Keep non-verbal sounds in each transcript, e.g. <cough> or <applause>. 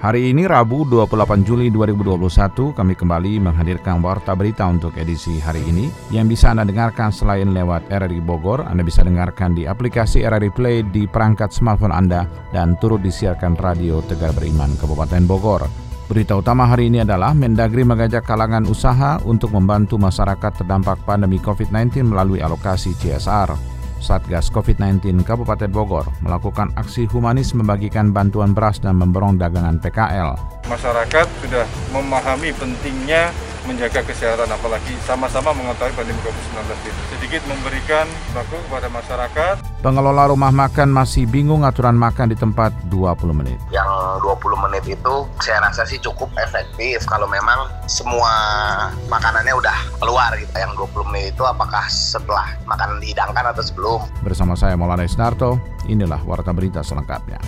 Hari ini Rabu 28 Juli 2021 kami kembali menghadirkan Warta Berita untuk edisi hari ini yang bisa Anda dengarkan selain lewat RRI Bogor, Anda bisa dengarkan di aplikasi RRI Play di perangkat smartphone Anda dan turut disiarkan radio Tegar Beriman Kabupaten Bogor. Berita utama hari ini adalah Mendagri mengajak kalangan usaha untuk membantu masyarakat terdampak pandemi COVID-19 melalui alokasi CSR. Satgas COVID-19 Kabupaten Bogor melakukan aksi humanis membagikan bantuan beras dan memborong dagangan PKL. Masyarakat sudah memahami pentingnya menjaga kesehatan apalagi sama-sama mengetahui pandemi COVID-19 itu. Sedikit memberikan sembako kepada masyarakat. Pengelola rumah makan masih bingung aturan makan di tempat 20 menit. Yang 20 menit itu saya rasa sih cukup efektif kalau memang semua makanannya udah keluar gitu. Yang 20 menit itu apakah setelah makanan dihidangkan atau sebelum? Bersama saya Maulana Isnarto, inilah Warta Berita selengkapnya.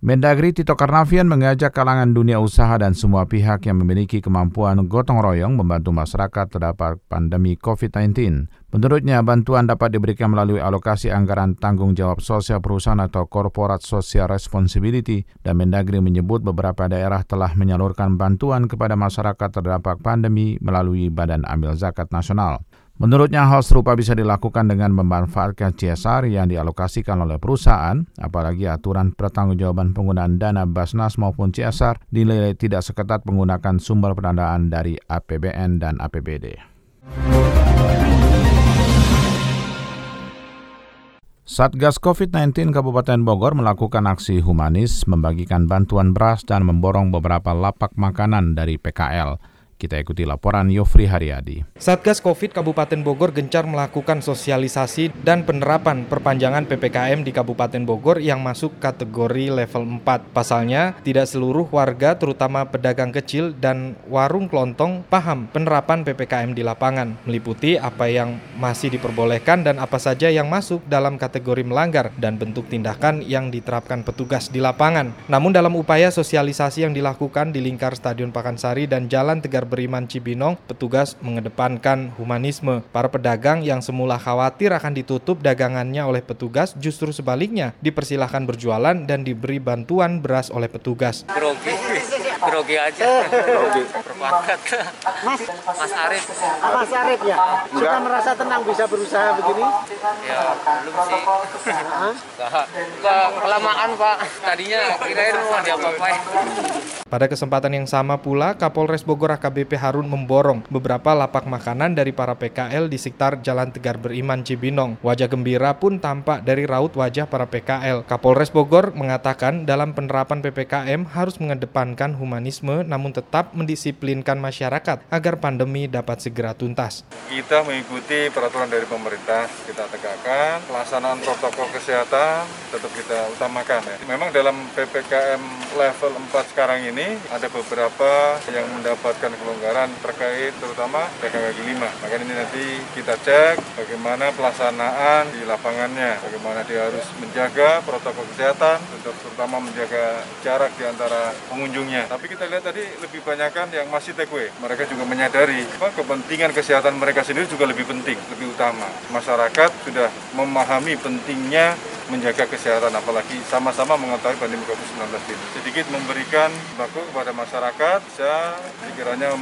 Mendagri Tito Karnavian mengajak kalangan dunia usaha dan semua pihak yang memiliki kemampuan gotong royong membantu masyarakat terdapat pandemi COVID-19. Menurutnya, bantuan dapat diberikan melalui alokasi anggaran tanggung jawab sosial perusahaan atau Corporate Social Responsibility dan Mendagri menyebut beberapa daerah telah menyalurkan bantuan kepada masyarakat terdampak pandemi melalui Badan Amil Zakat Nasional. Menurutnya hal serupa bisa dilakukan dengan memanfaatkan CSR yang dialokasikan oleh perusahaan, apalagi aturan pertanggungjawaban penggunaan dana Basnas maupun CSR dinilai tidak seketat menggunakan sumber pendanaan dari APBN dan APBD. Satgas COVID-19 Kabupaten Bogor melakukan aksi humanis membagikan bantuan beras dan memborong beberapa lapak makanan dari PKL. Kita ikuti laporan Yofri Haryadi. Satgas COVID Kabupaten Bogor gencar melakukan sosialisasi dan penerapan perpanjangan PPKM di Kabupaten Bogor yang masuk kategori level 4. Pasalnya, tidak seluruh warga terutama pedagang kecil dan warung kelontong paham penerapan PPKM di lapangan, meliputi apa yang masih diperbolehkan dan apa saja yang masuk dalam kategori melanggar dan bentuk tindakan yang diterapkan petugas di lapangan. Namun dalam upaya sosialisasi yang dilakukan di lingkar Stadion Pakansari dan Jalan Tegar Beriman Cibinong, petugas mengedepankan humanisme. Para pedagang yang semula khawatir akan ditutup dagangannya oleh petugas justru sebaliknya dipersilahkan berjualan dan diberi bantuan beras oleh petugas. Grogi aja. Grogi. Berbakat. Mas, Mas Arif. Mas Arif ya, sudah merasa tenang bisa berusaha begini? Ya, belum sih. Ke- Kelamaan Pak. Tadinya kirain mau diapa-apain. Pada kesempatan yang sama pula, Kapolres Bogor AKBP Harun memborong beberapa lapak makanan dari para PKL di sekitar Jalan Tegar Beriman Cibinong. Wajah gembira pun tampak dari raut wajah para PKL. Kapolres Bogor mengatakan dalam penerapan PPKM harus mengedepankan humanisme namun tetap mendisiplinkan masyarakat agar pandemi dapat segera tuntas. Kita mengikuti peraturan dari pemerintah, kita tegakkan pelaksanaan protokol kesehatan tetap kita utamakan ya. Memang dalam PPKM level 4 sekarang ini ada beberapa yang mendapatkan kelonggaran terkait terutama kaki lima. Maka ini nanti kita cek bagaimana pelaksanaan di lapangannya, bagaimana dia harus menjaga protokol kesehatan, untuk terutama menjaga jarak di antara pengunjungnya. Tapi kita lihat tadi lebih banyakkan yang masih take away. Mereka juga menyadari apa, kepentingan kesehatan mereka sendiri juga lebih penting, lebih utama. Masyarakat sudah memahami pentingnya menjaga kesehatan apalagi sama-sama mengetahui pandemi COVID-19 ini. Sedikit memberikan sembako kepada masyarakat bisa sekiranya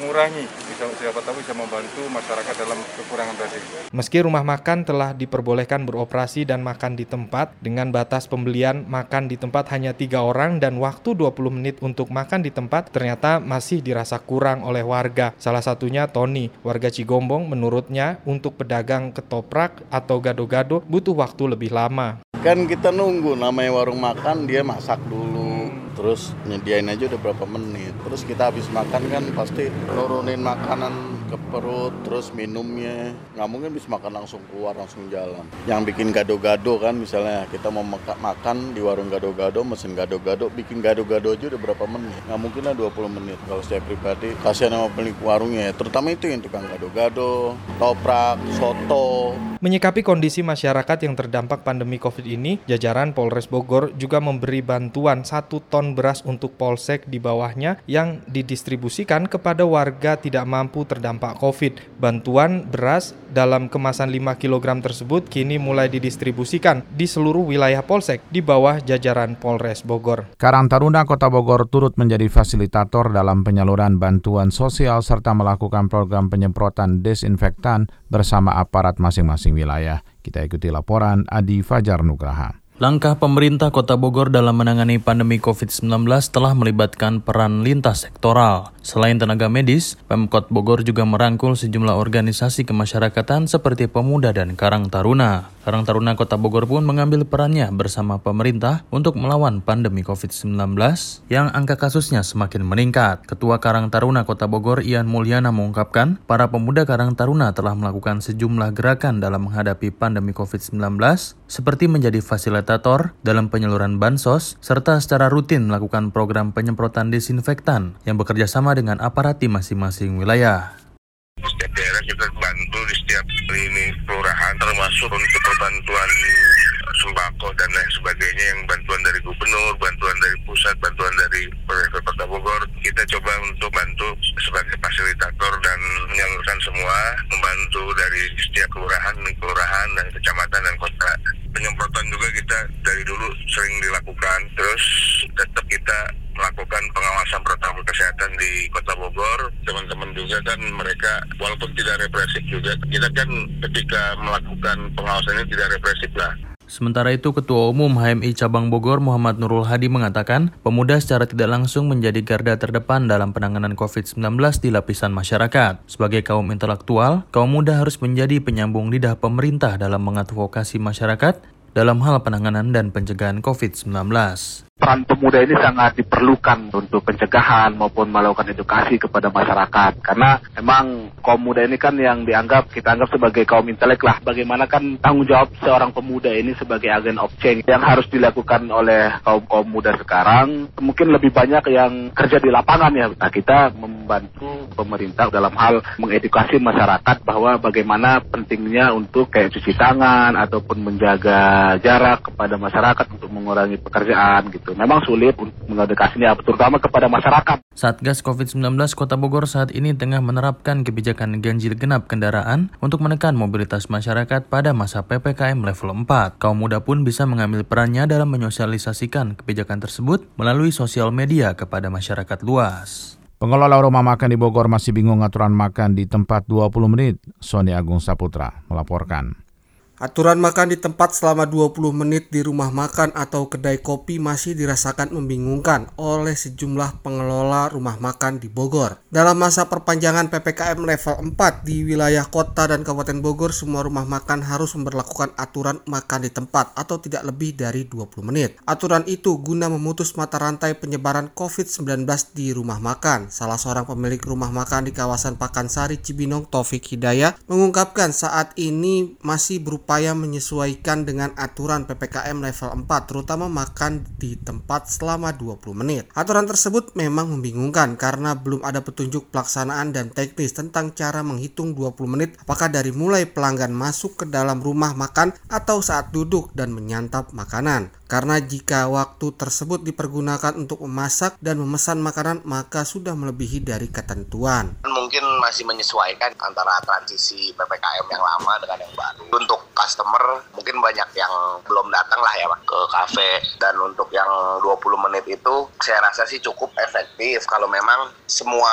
mengurangi bisa siapa tahu bisa membantu masyarakat dalam kekurangan tadi. Meski rumah makan telah diperbolehkan beroperasi dan makan di tempat dengan batas pembelian makan di tempat hanya tiga orang dan waktu 20 menit untuk makan di tempat ternyata masih dirasa kurang oleh warga. Salah satunya Tony, warga Cigombong menurutnya untuk pedagang ketoprak atau gado-gado butuh waktu lebih lama. Kan kita nunggu namanya warung makan dia masak dulu. Terus nyediain aja udah berapa menit. Terus kita habis makan kan pasti nurunin makanan ke perut, terus minumnya. Nggak mungkin bisa makan langsung keluar, langsung jalan. Yang bikin gado-gado kan misalnya kita mau makan di warung gado-gado, mesin gado-gado, bikin gado-gado aja udah berapa menit. Nggak mungkin lah 20 menit. Kalau saya pribadi, kasihan sama pemilik warungnya. Terutama itu yang tukang gado-gado, toprak, soto. Menyikapi kondisi masyarakat yang terdampak pandemi COVID ini, jajaran Polres Bogor juga memberi bantuan satu ton beras untuk polsek di bawahnya yang didistribusikan kepada warga tidak mampu terdampak COVID. Bantuan beras dalam kemasan 5 kg tersebut kini mulai didistribusikan di seluruh wilayah polsek di bawah jajaran Polres Bogor. Karang Taruna Kota Bogor turut menjadi fasilitator dalam penyaluran bantuan sosial serta melakukan program penyemprotan desinfektan bersama aparat masing-masing wilayah. Kita ikuti laporan Adi Fajar Nugraha. Langkah pemerintah Kota Bogor dalam menangani pandemi COVID-19 telah melibatkan peran lintas sektoral. Selain tenaga medis, Pemkot Bogor juga merangkul sejumlah organisasi kemasyarakatan seperti Pemuda dan Karang Taruna. Karang Taruna Kota Bogor pun mengambil perannya bersama pemerintah untuk melawan pandemi COVID-19 yang angka kasusnya semakin meningkat. Ketua Karang Taruna Kota Bogor Ian Mulyana mengungkapkan, para pemuda Karang Taruna telah melakukan sejumlah gerakan dalam menghadapi pandemi COVID-19 seperti menjadi fasilitator dalam penyaluran bansos serta secara rutin melakukan program penyemprotan desinfektan yang bekerja sama dengan aparat di masing-masing wilayah. Setiap daerah kita bantu di setiap ini kelurahan termasuk untuk perbantuan sembako dan lain sebagainya yang bantuan dari gubernur, bantuan dari pusat, bantuan dari pemerintah Kota Bogor. Kita coba untuk bantu sebagai fasilitator dan menyalurkan semua, membantu dari setiap kelurahan, kelurahan dan kecamatan dan kota. Penyemprotan juga kita dari dulu sering dilakukan. Terus tetap kita melakukan pengawasan protokol kesehatan di Kota Bogor. Teman-teman juga kan mereka walaupun tidak represif juga, kita kan ketika melakukan pengawasan ini tidak represif lah. Sementara itu, Ketua Umum HMI Cabang Bogor Muhammad Nurul Hadi mengatakan, pemuda secara tidak langsung menjadi garda terdepan dalam penanganan COVID-19 di lapisan masyarakat. Sebagai kaum intelektual, kaum muda harus menjadi penyambung lidah pemerintah dalam mengadvokasi masyarakat dalam hal penanganan dan pencegahan COVID-19 peran pemuda ini sangat diperlukan untuk pencegahan maupun melakukan edukasi kepada masyarakat. Karena memang kaum muda ini kan yang dianggap kita anggap sebagai kaum intelek lah. Bagaimana kan tanggung jawab seorang pemuda ini sebagai agen of change yang harus dilakukan oleh kaum kaum muda sekarang. Mungkin lebih banyak yang kerja di lapangan ya. Nah kita membantu pemerintah dalam hal mengedukasi masyarakat bahwa bagaimana pentingnya untuk kayak cuci tangan ataupun menjaga jarak kepada masyarakat untuk mengurangi pekerjaan gitu gitu. Memang sulit untuk mengedukasinya, terutama kepada masyarakat. Satgas COVID-19 Kota Bogor saat ini tengah menerapkan kebijakan ganjil genap kendaraan untuk menekan mobilitas masyarakat pada masa PPKM level 4. Kaum muda pun bisa mengambil perannya dalam menyosialisasikan kebijakan tersebut melalui sosial media kepada masyarakat luas. Pengelola rumah makan di Bogor masih bingung aturan makan di tempat 20 menit. Sony Agung Saputra melaporkan. Aturan makan di tempat selama 20 menit di rumah makan atau kedai kopi masih dirasakan membingungkan oleh sejumlah pengelola rumah makan di Bogor. Dalam masa perpanjangan PPKM level 4 di wilayah kota dan kabupaten Bogor, semua rumah makan harus memperlakukan aturan makan di tempat atau tidak lebih dari 20 menit. Aturan itu guna memutus mata rantai penyebaran COVID-19 di rumah makan. Salah seorang pemilik rumah makan di kawasan Pakansari Cibinong, Taufik Hidayah, mengungkapkan saat ini masih berupa berupaya menyesuaikan dengan aturan PPKM level 4 terutama makan di tempat selama 20 menit. Aturan tersebut memang membingungkan karena belum ada petunjuk pelaksanaan dan teknis tentang cara menghitung 20 menit apakah dari mulai pelanggan masuk ke dalam rumah makan atau saat duduk dan menyantap makanan. Karena jika waktu tersebut dipergunakan untuk memasak dan memesan makanan maka sudah melebihi dari ketentuan. Mungkin masih menyesuaikan antara transisi PPKM yang lama dengan yang baru. Untuk customer mungkin banyak yang belum datang lah ya ke kafe dan untuk yang 20 menit itu saya rasa sih cukup efektif kalau memang semua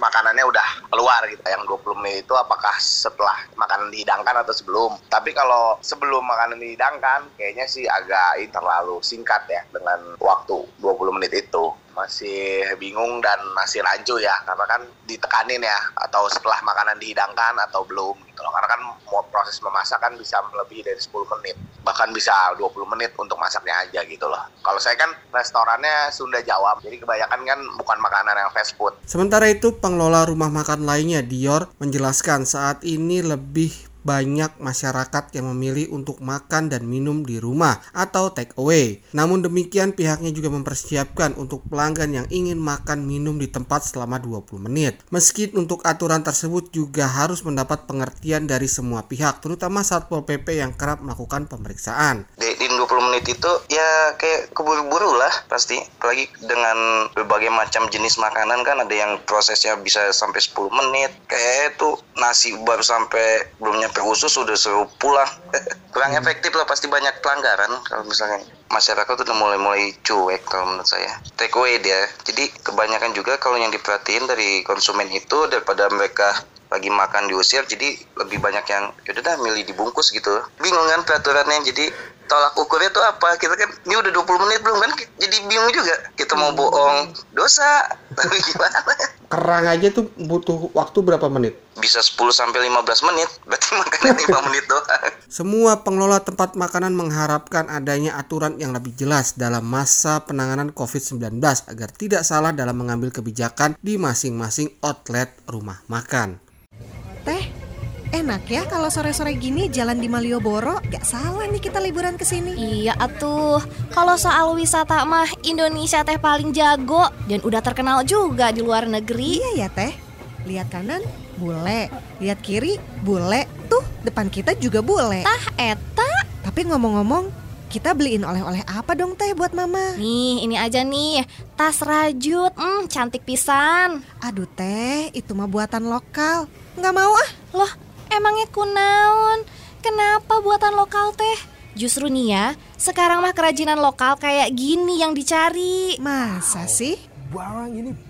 makanannya udah keluar gitu. Yang 20 menit itu apakah setelah makanan dihidangkan atau sebelum. Tapi kalau sebelum makanan dihidangkan kayaknya sih agak terlalu singkat ya dengan waktu 20 menit itu. masih bingung dan masih rancu ya karena kan ditekanin ya atau setelah makanan dihidangkan atau belum gitu loh. Karena kan proses memasak kan bisa lebih dari 10 menit bahkan bisa 20 menit untuk masaknya aja gitu loh. Kalau saya kan restorannya Sunda Jawa jadi kebanyakan kan bukan makanan yang fast food. Sementara itu pengelola rumah makan lainnya Dior menjelaskan saat ini lebih banyak masyarakat yang memilih untuk makan dan minum di rumah atau take away. Namun demikian pihaknya juga mempersiapkan untuk pelanggan yang ingin makan minum di tempat selama 20 menit. Meski untuk aturan tersebut juga harus mendapat pengertian dari semua pihak, terutama Satpol PP yang kerap melakukan pemeriksaan. Di, di 20 menit itu ya kayak keburu-buru lah pasti. Apalagi dengan berbagai macam jenis makanan kan ada yang prosesnya bisa sampai 10 menit. Kayak itu nasi baru sampai belum nyampe khusus sudah suruh pulang <laughs> kurang hmm. efektif lah pasti banyak pelanggaran kalau misalnya masyarakat udah mulai-mulai cuek kalau menurut saya. Take away dia. Jadi kebanyakan juga kalau yang diperhatiin dari konsumen itu daripada mereka lagi makan diusir jadi lebih banyak yang yaudah dah milih dibungkus gitu. Bingung kan peraturannya jadi tolak ukurnya tuh apa? Kita kan ini udah 20 menit belum kan? Jadi bingung juga. Kita mau bohong dosa. <laughs> Tapi gimana? Kerang aja tuh butuh waktu berapa menit? Bisa 10 sampai 15 menit, berarti makannya <laughs> 5 menit doang. Semua pengelola tempat makanan mengharapkan adanya aturan yang lebih jelas dalam masa penanganan COVID-19 agar tidak salah dalam mengambil kebijakan di masing-masing outlet rumah makan. Enak ya kalau sore-sore gini jalan di Malioboro. Gak salah nih kita liburan ke sini. Iya atuh. Kalau soal wisata mah Indonesia teh paling jago dan udah terkenal juga di luar negeri. Iya ya teh. Lihat kanan, bule. Lihat kiri, bule. Tuh, depan kita juga bule. Tah eta. Tapi ngomong-ngomong, kita beliin oleh-oleh apa dong teh buat mama? Nih, ini aja nih, tas rajut, hmm, cantik pisan. Aduh teh, itu mah buatan lokal. Nggak mau ah. Loh, Emangnya kunaon? Kenapa buatan lokal teh? Justru nih ya, sekarang mah kerajinan lokal kayak gini yang dicari. Masa sih?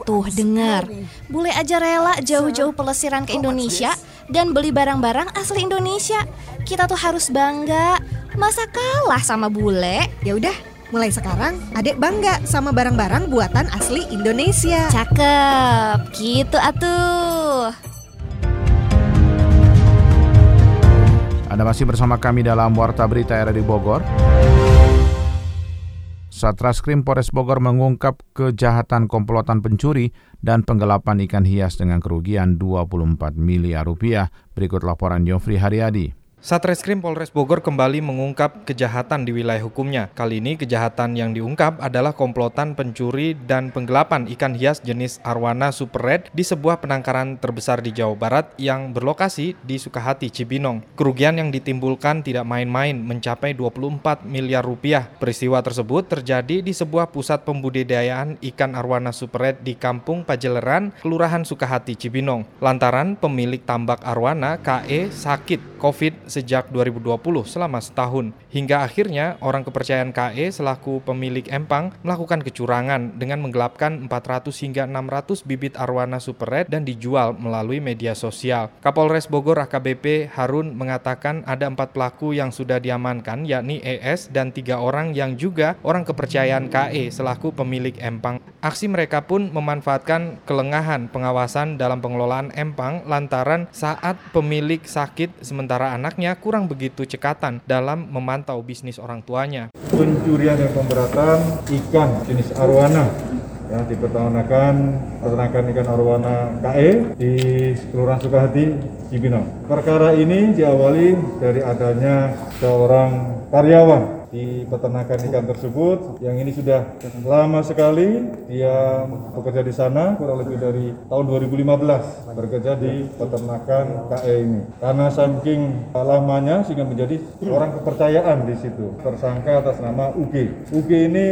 Tuh dengar, bule aja rela jauh-jauh pelesiran ke Indonesia dan beli barang-barang asli Indonesia. Kita tuh harus bangga. Masa kalah sama bule? Ya udah, mulai sekarang adek bangga sama barang-barang buatan asli Indonesia. Cakep, gitu atuh. Anda masih bersama kami dalam Warta Berita RRI Bogor. Satreskrim Polres Bogor mengungkap kejahatan komplotan pencuri dan penggelapan ikan hias dengan kerugian 24 miliar rupiah. Berikut laporan Yofri Haryadi. Satreskrim Polres Bogor kembali mengungkap kejahatan di wilayah hukumnya. Kali ini kejahatan yang diungkap adalah komplotan pencuri dan penggelapan ikan hias jenis arwana super red di sebuah penangkaran terbesar di Jawa Barat yang berlokasi di Sukahati, Cibinong. Kerugian yang ditimbulkan tidak main-main mencapai 24 miliar rupiah. Peristiwa tersebut terjadi di sebuah pusat pembudidayaan ikan arwana super red di Kampung Pajeleran, Kelurahan Sukahati, Cibinong. Lantaran pemilik tambak arwana KE sakit COVID sejak 2020 selama setahun. Hingga akhirnya orang kepercayaan KE selaku pemilik empang melakukan kecurangan dengan menggelapkan 400 hingga 600 bibit arwana super red dan dijual melalui media sosial. Kapolres Bogor AKBP Harun mengatakan ada empat pelaku yang sudah diamankan yakni ES dan tiga orang yang juga orang kepercayaan KE selaku pemilik empang. Aksi mereka pun memanfaatkan kelengahan pengawasan dalam pengelolaan empang lantaran saat pemilik sakit sementara anaknya kurang begitu cekatan dalam memantau bisnis orang tuanya. Pencurian dan pemberatan ikan jenis arwana yang dipertahankan peternakan ikan arwana KE di Kelurahan Sukahati, Cibinong. Perkara ini diawali dari adanya seorang karyawan di peternakan ikan tersebut. Yang ini sudah lama sekali dia bekerja di sana kurang lebih dari tahun 2015 bekerja di peternakan KE ini. Karena saking lamanya sehingga menjadi orang kepercayaan di situ. Tersangka atas nama UG UG ini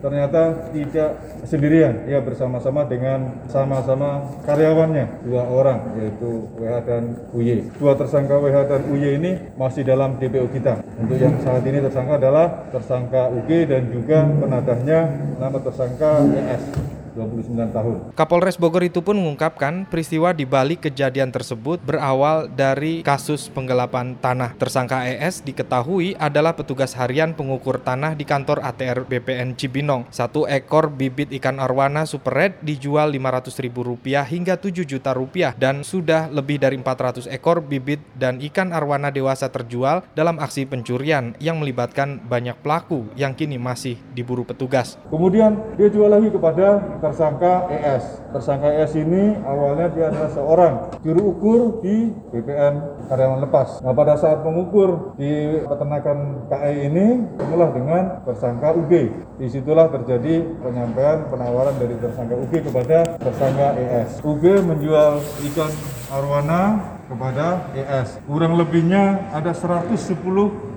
ternyata tidak sendirian, ia bersama-sama dengan sama-sama karyawannya dua orang yaitu WH dan UY. Dua tersangka WH dan UY ini masih dalam DPO kita. Untuk yang saat ini tersangka adalah tersangka UG dan juga penadahnya nama tersangka ES. 29 tahun. Kapolres Bogor itu pun mengungkapkan peristiwa di balik kejadian tersebut berawal dari kasus penggelapan tanah. Tersangka ES diketahui adalah petugas harian pengukur tanah di kantor ATR BPN Cibinong. Satu ekor bibit ikan arwana super red dijual Rp500.000 hingga 7 juta rupiah dan sudah lebih dari 400 ekor bibit dan ikan arwana dewasa terjual dalam aksi pencurian yang melibatkan banyak pelaku yang kini masih diburu petugas. Kemudian dia jual lagi kepada tersangka ES. Tersangka ES ini awalnya dia adalah seorang juru ukur di BPN karyawan lepas. Nah pada saat mengukur di peternakan KE ini ketemulah dengan tersangka UG. Di situlah terjadi penyampaian penawaran dari tersangka UG kepada tersangka ES. UG menjual ikan arwana kepada ES. Kurang lebihnya ada 110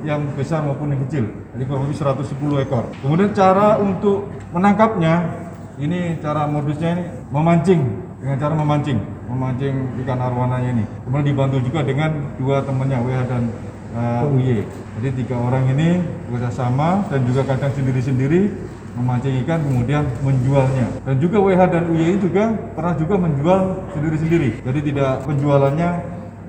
yang besar maupun yang kecil. Jadi kurang lebih 110 ekor. Kemudian cara untuk menangkapnya, ini cara modusnya ini memancing dengan cara memancing, memancing ikan arwananya ini. Kemudian dibantu juga dengan dua temannya WH dan uh, UY. Jadi tiga orang ini bekerjasama dan juga kadang sendiri-sendiri memancing ikan kemudian menjualnya. Dan juga WH dan UY juga pernah juga menjual sendiri-sendiri. Jadi tidak penjualannya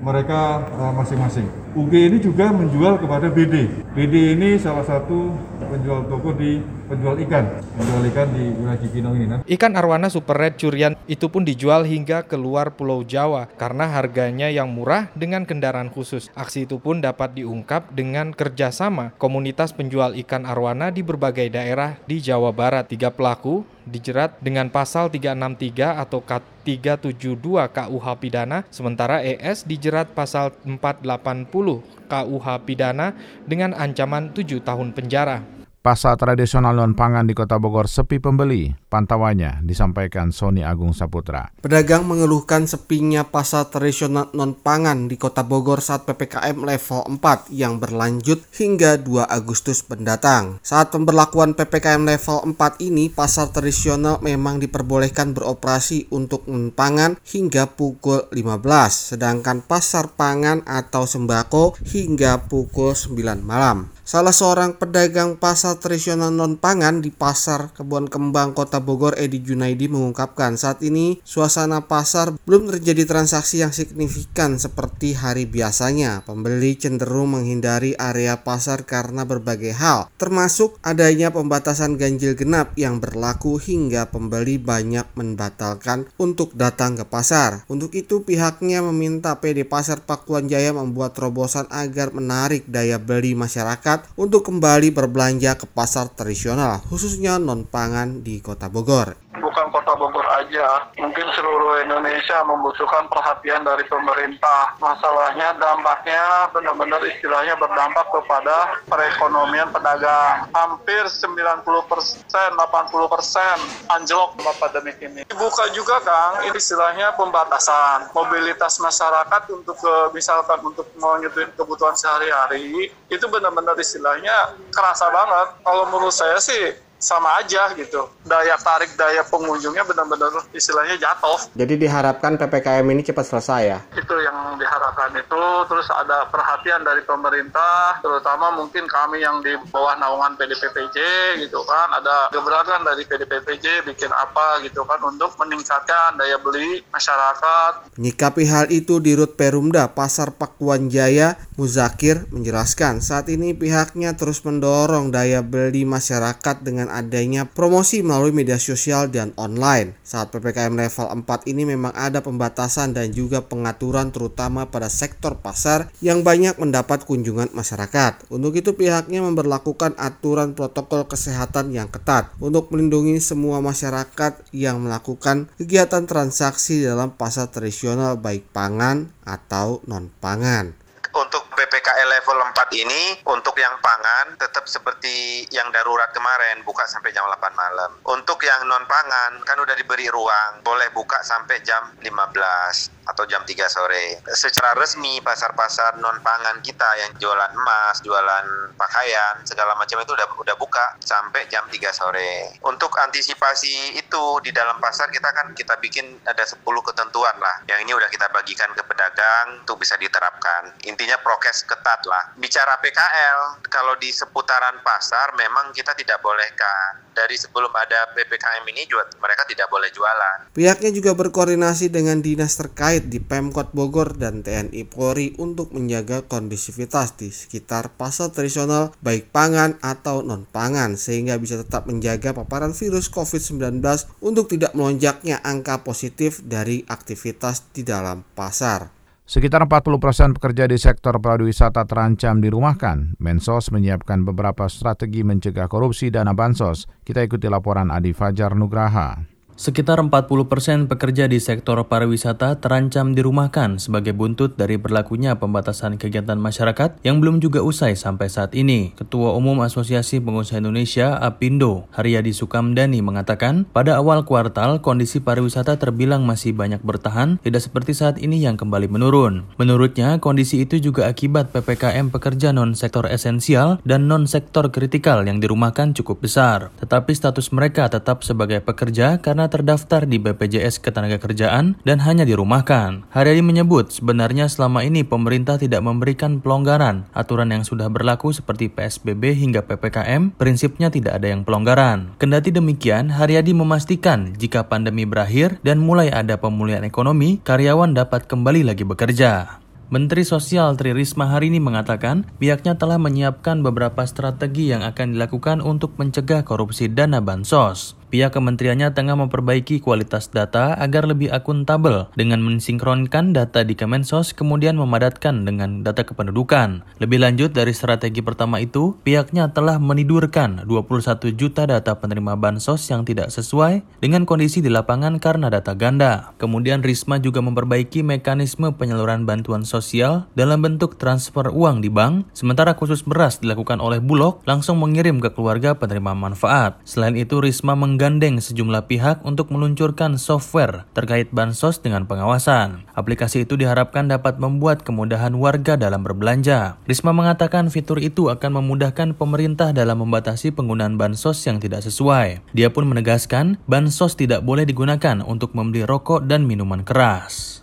mereka uh, masing-masing. UG ini juga menjual kepada BD. BD ini salah satu penjual toko di penjual ikan, penjual ikan di wilayah Cipinang ini. Nah. Ikan arwana super red curian itu pun dijual hingga keluar Pulau Jawa karena harganya yang murah dengan kendaraan khusus. Aksi itu pun dapat diungkap dengan kerjasama komunitas penjual ikan arwana di berbagai daerah di Jawa Barat. Tiga pelaku dijerat dengan pasal 363 atau 372 KUH pidana, sementara ES dijerat pasal 480 KUH pidana dengan ancaman 7 tahun penjara. Pasar tradisional non-pangan di Kota Bogor sepi pembeli. Pantauannya disampaikan Sony Agung Saputra. Pedagang mengeluhkan sepinya pasar tradisional non-pangan di Kota Bogor saat PPKM level 4 yang berlanjut hingga 2 Agustus mendatang. Saat pemberlakuan PPKM level 4 ini, pasar tradisional memang diperbolehkan beroperasi untuk non-pangan hingga pukul 15, sedangkan pasar pangan atau sembako hingga pukul 9 malam. Salah seorang pedagang pasar tradisional non-pangan di Pasar Kebun Kembang Kota Bogor Edi Junaidi mengungkapkan saat ini suasana pasar belum terjadi transaksi yang signifikan seperti hari biasanya. Pembeli cenderung menghindari area pasar karena berbagai hal, termasuk adanya pembatasan ganjil genap yang berlaku hingga pembeli banyak membatalkan untuk datang ke pasar. Untuk itu pihaknya meminta PD Pasar Pakuan Jaya membuat terobosan agar menarik daya beli masyarakat untuk kembali berbelanja ke pasar tradisional, khususnya non-pangan di Kota Bogor. Bukan Kota Bogor aja, mungkin seluruh Indonesia membutuhkan perhatian dari pemerintah. Masalahnya dampaknya benar-benar istilahnya berdampak kepada perekonomian pedagang. Hampir 90 persen, 80 persen anjlok pandemi ini. Dibuka juga Kang, ini istilahnya pembatasan. Mobilitas masyarakat untuk misalkan untuk menyetujui kebutuhan sehari-hari itu benar-benar istilahnya kerasa banget. Kalau menurut saya sih sama aja gitu. Daya tarik daya pengunjungnya benar-benar istilahnya jatuh. Jadi diharapkan PPKM ini cepat selesai ya? Itu yang diharapkan itu. Terus ada perhatian dari pemerintah, terutama mungkin kami yang di bawah naungan PDPPJ gitu kan. Ada gebrakan dari PDPPJ bikin apa gitu kan untuk meningkatkan daya beli masyarakat. Menyikapi hal itu di Rut Perumda Pasar Pakuan Jaya, Muzakir menjelaskan saat ini pihaknya terus mendorong daya beli masyarakat dengan adanya promosi melalui media sosial dan online. Saat PPKM level 4 ini memang ada pembatasan dan juga pengaturan terutama pada sektor pasar yang banyak mendapat kunjungan masyarakat. Untuk itu pihaknya memperlakukan aturan protokol kesehatan yang ketat untuk melindungi semua masyarakat yang melakukan kegiatan transaksi dalam pasar tradisional baik pangan atau non-pangan. Untuk PPKM level 4 ini untuk yang pangan tetap seperti yang darurat kemarin buka sampai jam 8 malam. Untuk yang non pangan kan udah diberi ruang boleh buka sampai jam 15 atau jam 3 sore. Secara resmi pasar-pasar non pangan kita yang jualan emas, jualan pakaian, segala macam itu udah udah buka sampai jam 3 sore. Untuk antisipasi itu di dalam pasar kita kan kita bikin ada 10 ketentuan lah. Yang ini udah kita bagikan ke pedagang untuk bisa diterapkan. Intinya prokes ketat lah. Bicara PKL, kalau di seputaran pasar memang kita tidak bolehkan. Dari sebelum ada PPKM ini juga mereka tidak boleh jualan. Pihaknya juga berkoordinasi dengan dinas terkait di Pemkot Bogor dan TNI Polri untuk menjaga kondisivitas di sekitar pasar tradisional baik pangan atau non pangan sehingga bisa tetap menjaga paparan virus COVID-19 untuk tidak melonjaknya angka positif dari aktivitas di dalam pasar. Sekitar 40 persen pekerja di sektor pariwisata terancam dirumahkan. Mensos menyiapkan beberapa strategi mencegah korupsi dana bansos. Kita ikuti laporan Adi Fajar Nugraha. Sekitar 40 persen pekerja di sektor pariwisata terancam dirumahkan sebagai buntut dari berlakunya pembatasan kegiatan masyarakat yang belum juga usai sampai saat ini. Ketua Umum Asosiasi Pengusaha Indonesia APindo, Haryadi Sukamdani mengatakan, pada awal kuartal kondisi pariwisata terbilang masih banyak bertahan, tidak seperti saat ini yang kembali menurun. Menurutnya, kondisi itu juga akibat PPKM pekerja non-sektor esensial dan non-sektor kritikal yang dirumahkan cukup besar. Tetapi status mereka tetap sebagai pekerja karena terdaftar di BPJS Ketenagakerjaan dan hanya dirumahkan. Haryadi menyebut sebenarnya selama ini pemerintah tidak memberikan pelonggaran. Aturan yang sudah berlaku seperti PSBB hingga PPKM prinsipnya tidak ada yang pelonggaran. Kendati demikian, Haryadi memastikan jika pandemi berakhir dan mulai ada pemulihan ekonomi, karyawan dapat kembali lagi bekerja. Menteri Sosial Tri Risma hari ini mengatakan pihaknya telah menyiapkan beberapa strategi yang akan dilakukan untuk mencegah korupsi dana bansos. Pihak kementeriannya tengah memperbaiki kualitas data agar lebih akuntabel dengan mensinkronkan data di Kemensos kemudian memadatkan dengan data kependudukan. Lebih lanjut dari strategi pertama itu, pihaknya telah menidurkan 21 juta data penerima bansos yang tidak sesuai dengan kondisi di lapangan karena data ganda. Kemudian Risma juga memperbaiki mekanisme penyaluran bantuan sosial dalam bentuk transfer uang di bank, sementara khusus beras dilakukan oleh Bulog langsung mengirim ke keluarga penerima manfaat. Selain itu, Risma meng menggandeng sejumlah pihak untuk meluncurkan software terkait bansos dengan pengawasan. Aplikasi itu diharapkan dapat membuat kemudahan warga dalam berbelanja. Risma mengatakan fitur itu akan memudahkan pemerintah dalam membatasi penggunaan bansos yang tidak sesuai. Dia pun menegaskan bansos tidak boleh digunakan untuk membeli rokok dan minuman keras.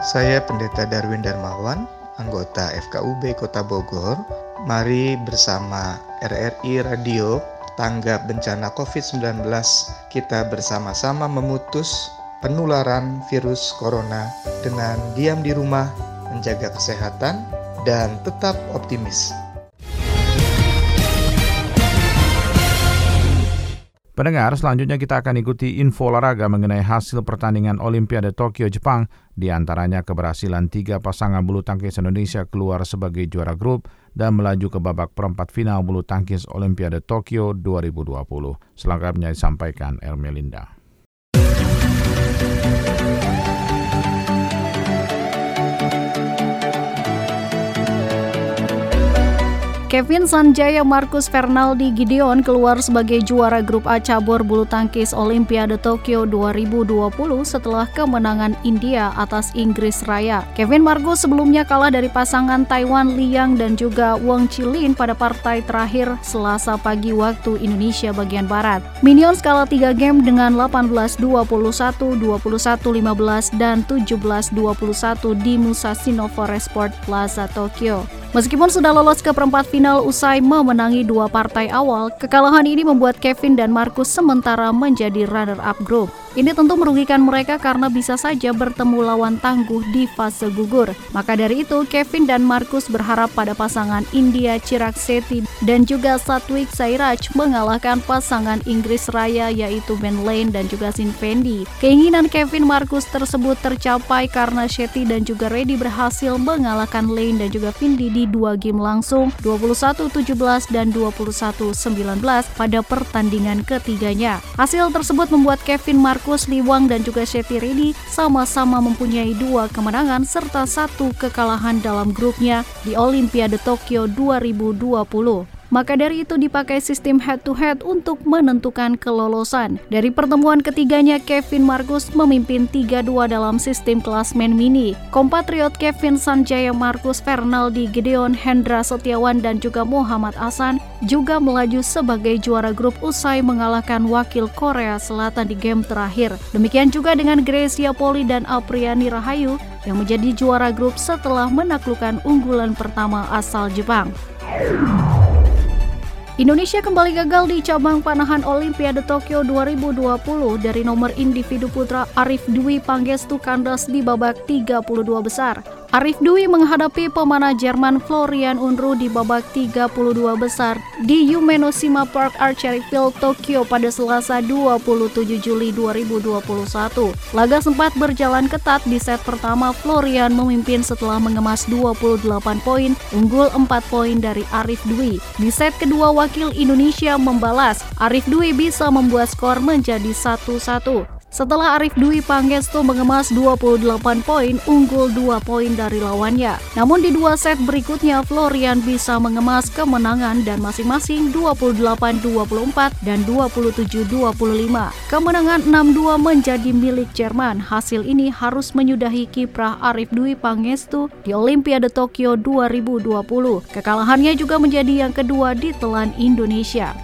Saya Pendeta Darwin Darmawan, anggota FKUB Kota Bogor. Mari bersama RRI Radio tanggap bencana COVID-19, kita bersama-sama memutus penularan virus corona dengan diam di rumah, menjaga kesehatan, dan tetap optimis. Pendengar, selanjutnya kita akan ikuti info olahraga mengenai hasil pertandingan Olimpiade Tokyo Jepang, di antaranya keberhasilan tiga pasangan bulu tangkis Indonesia keluar sebagai juara grup dan melaju ke babak perempat final bulu tangkis Olimpiade Tokyo 2020. Selengkapnya disampaikan Ermelinda. Kevin Sanjaya Marcus Fernaldi Gideon keluar sebagai juara grup A cabur bulu tangkis Olimpiade Tokyo 2020 setelah kemenangan India atas Inggris Raya. Kevin Marcus sebelumnya kalah dari pasangan Taiwan Liang dan juga Wang Chilin pada partai terakhir Selasa pagi waktu Indonesia bagian Barat. Minions kalah 3 game dengan 18-21, 21-15, dan 17-21 di Musashino Forest Sport Plaza Tokyo. Meskipun sudah lolos ke perempat final usai memenangi dua partai awal, kekalahan ini membuat Kevin dan Marcus sementara menjadi runner-up grup. Ini tentu merugikan mereka karena bisa saja bertemu lawan tangguh di fase gugur. Maka dari itu, Kevin dan Marcus berharap pada pasangan India Chirag Sethi dan juga Satwik Sairaj mengalahkan pasangan Inggris Raya yaitu Ben Lane dan juga Sin Fendi. Keinginan Kevin Marcus tersebut tercapai karena Sethi dan juga Reddy berhasil mengalahkan Lane dan juga Fendi di dua game langsung 21-17 dan 21-19 pada pertandingan ketiganya. Hasil tersebut membuat Kevin Marcus Markus Liwang dan juga Reddy sama-sama mempunyai dua kemenangan serta satu kekalahan dalam grupnya di Olimpiade Tokyo 2020. Maka dari itu dipakai sistem head-to-head untuk menentukan kelolosan. Dari pertemuan ketiganya, Kevin Marcus memimpin 3-2 dalam sistem klasmen mini. Kompatriot Kevin Sanjaya Marcus Fernaldi Gideon Hendra Setiawan dan juga Muhammad Hasan juga melaju sebagai juara grup usai mengalahkan wakil Korea Selatan di game terakhir. Demikian juga dengan Gracia Poli dan Apriani Rahayu yang menjadi juara grup setelah menaklukkan unggulan pertama asal Jepang. Indonesia kembali gagal di cabang panahan Olimpiade Tokyo 2020 dari nomor individu putra Arif Dwi Panggestu kandas di babak 32 besar. Arif Dwi menghadapi pemanah Jerman Florian Unruh di babak 32 besar di Yumenoshima Park Archery Field, Tokyo pada Selasa 27 Juli 2021. Laga sempat berjalan ketat di set pertama Florian memimpin setelah mengemas 28 poin, unggul 4 poin dari Arif Dwi. Di set kedua wakil Indonesia membalas, Arif Dwi bisa membuat skor menjadi 1-1. Setelah Arif Dwi Pangestu mengemas 28 poin, unggul 2 poin dari lawannya. Namun di dua set berikutnya, Florian bisa mengemas kemenangan dan masing-masing 28-24 dan 27-25. Kemenangan 6-2 menjadi milik Jerman. Hasil ini harus menyudahi kiprah Arif Dwi Pangestu di Olimpiade Tokyo 2020. Kekalahannya juga menjadi yang kedua di telan Indonesia.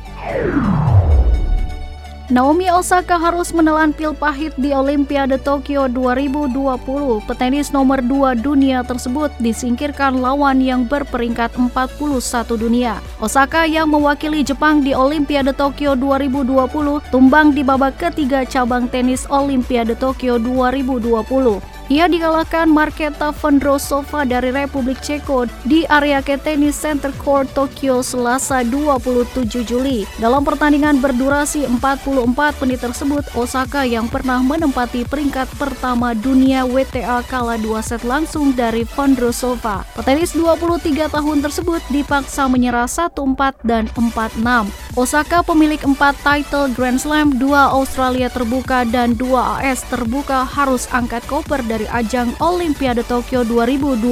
Naomi Osaka harus menelan pil pahit di Olimpiade Tokyo 2020. Petenis nomor 2 dunia tersebut disingkirkan lawan yang berperingkat 41 dunia. Osaka yang mewakili Jepang di Olimpiade Tokyo 2020 tumbang di babak ketiga cabang tenis Olimpiade Tokyo 2020. Ia dikalahkan Marketa Vondrosova dari Republik Ceko di area Ketenis Center Court Tokyo Selasa 27 Juli. Dalam pertandingan berdurasi 44 menit tersebut, Osaka yang pernah menempati peringkat pertama dunia WTA kalah dua set langsung dari Vondrosova. Petenis 23 tahun tersebut dipaksa menyerah 1-4 dan 4-6. Osaka pemilik 4 title Grand Slam, 2 Australia terbuka dan 2 AS terbuka harus angkat koper dari dari ajang Olimpiade Tokyo 2020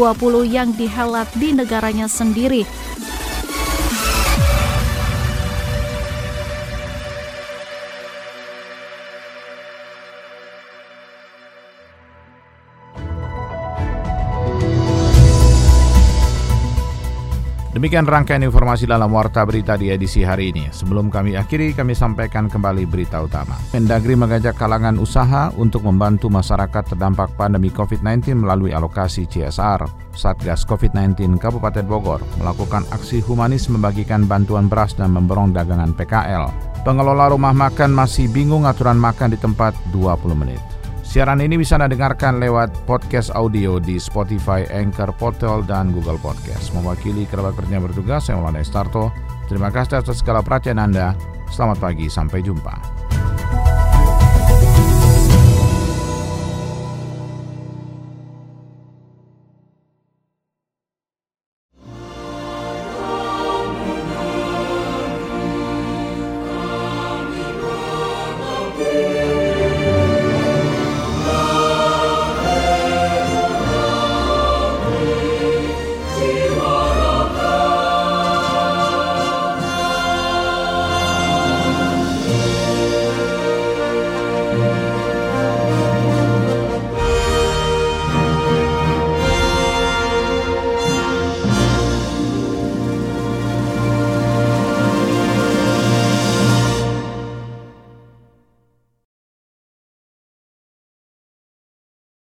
yang dihelat di negaranya sendiri. Demikian rangkaian informasi dalam Warta Berita di edisi hari ini. Sebelum kami akhiri, kami sampaikan kembali berita utama. Mendagri mengajak kalangan usaha untuk membantu masyarakat terdampak pandemi COVID-19 melalui alokasi CSR. Satgas COVID-19 Kabupaten Bogor melakukan aksi humanis membagikan bantuan beras dan memborong dagangan PKL. Pengelola rumah makan masih bingung aturan makan di tempat 20 menit. Siaran ini bisa Anda dengarkan lewat podcast audio di Spotify, Anchor, Portal, dan Google Podcast. Mewakili kerabat kerja bertugas, saya Maulana Estarto. Terima kasih atas segala perhatian Anda. Selamat pagi, sampai jumpa.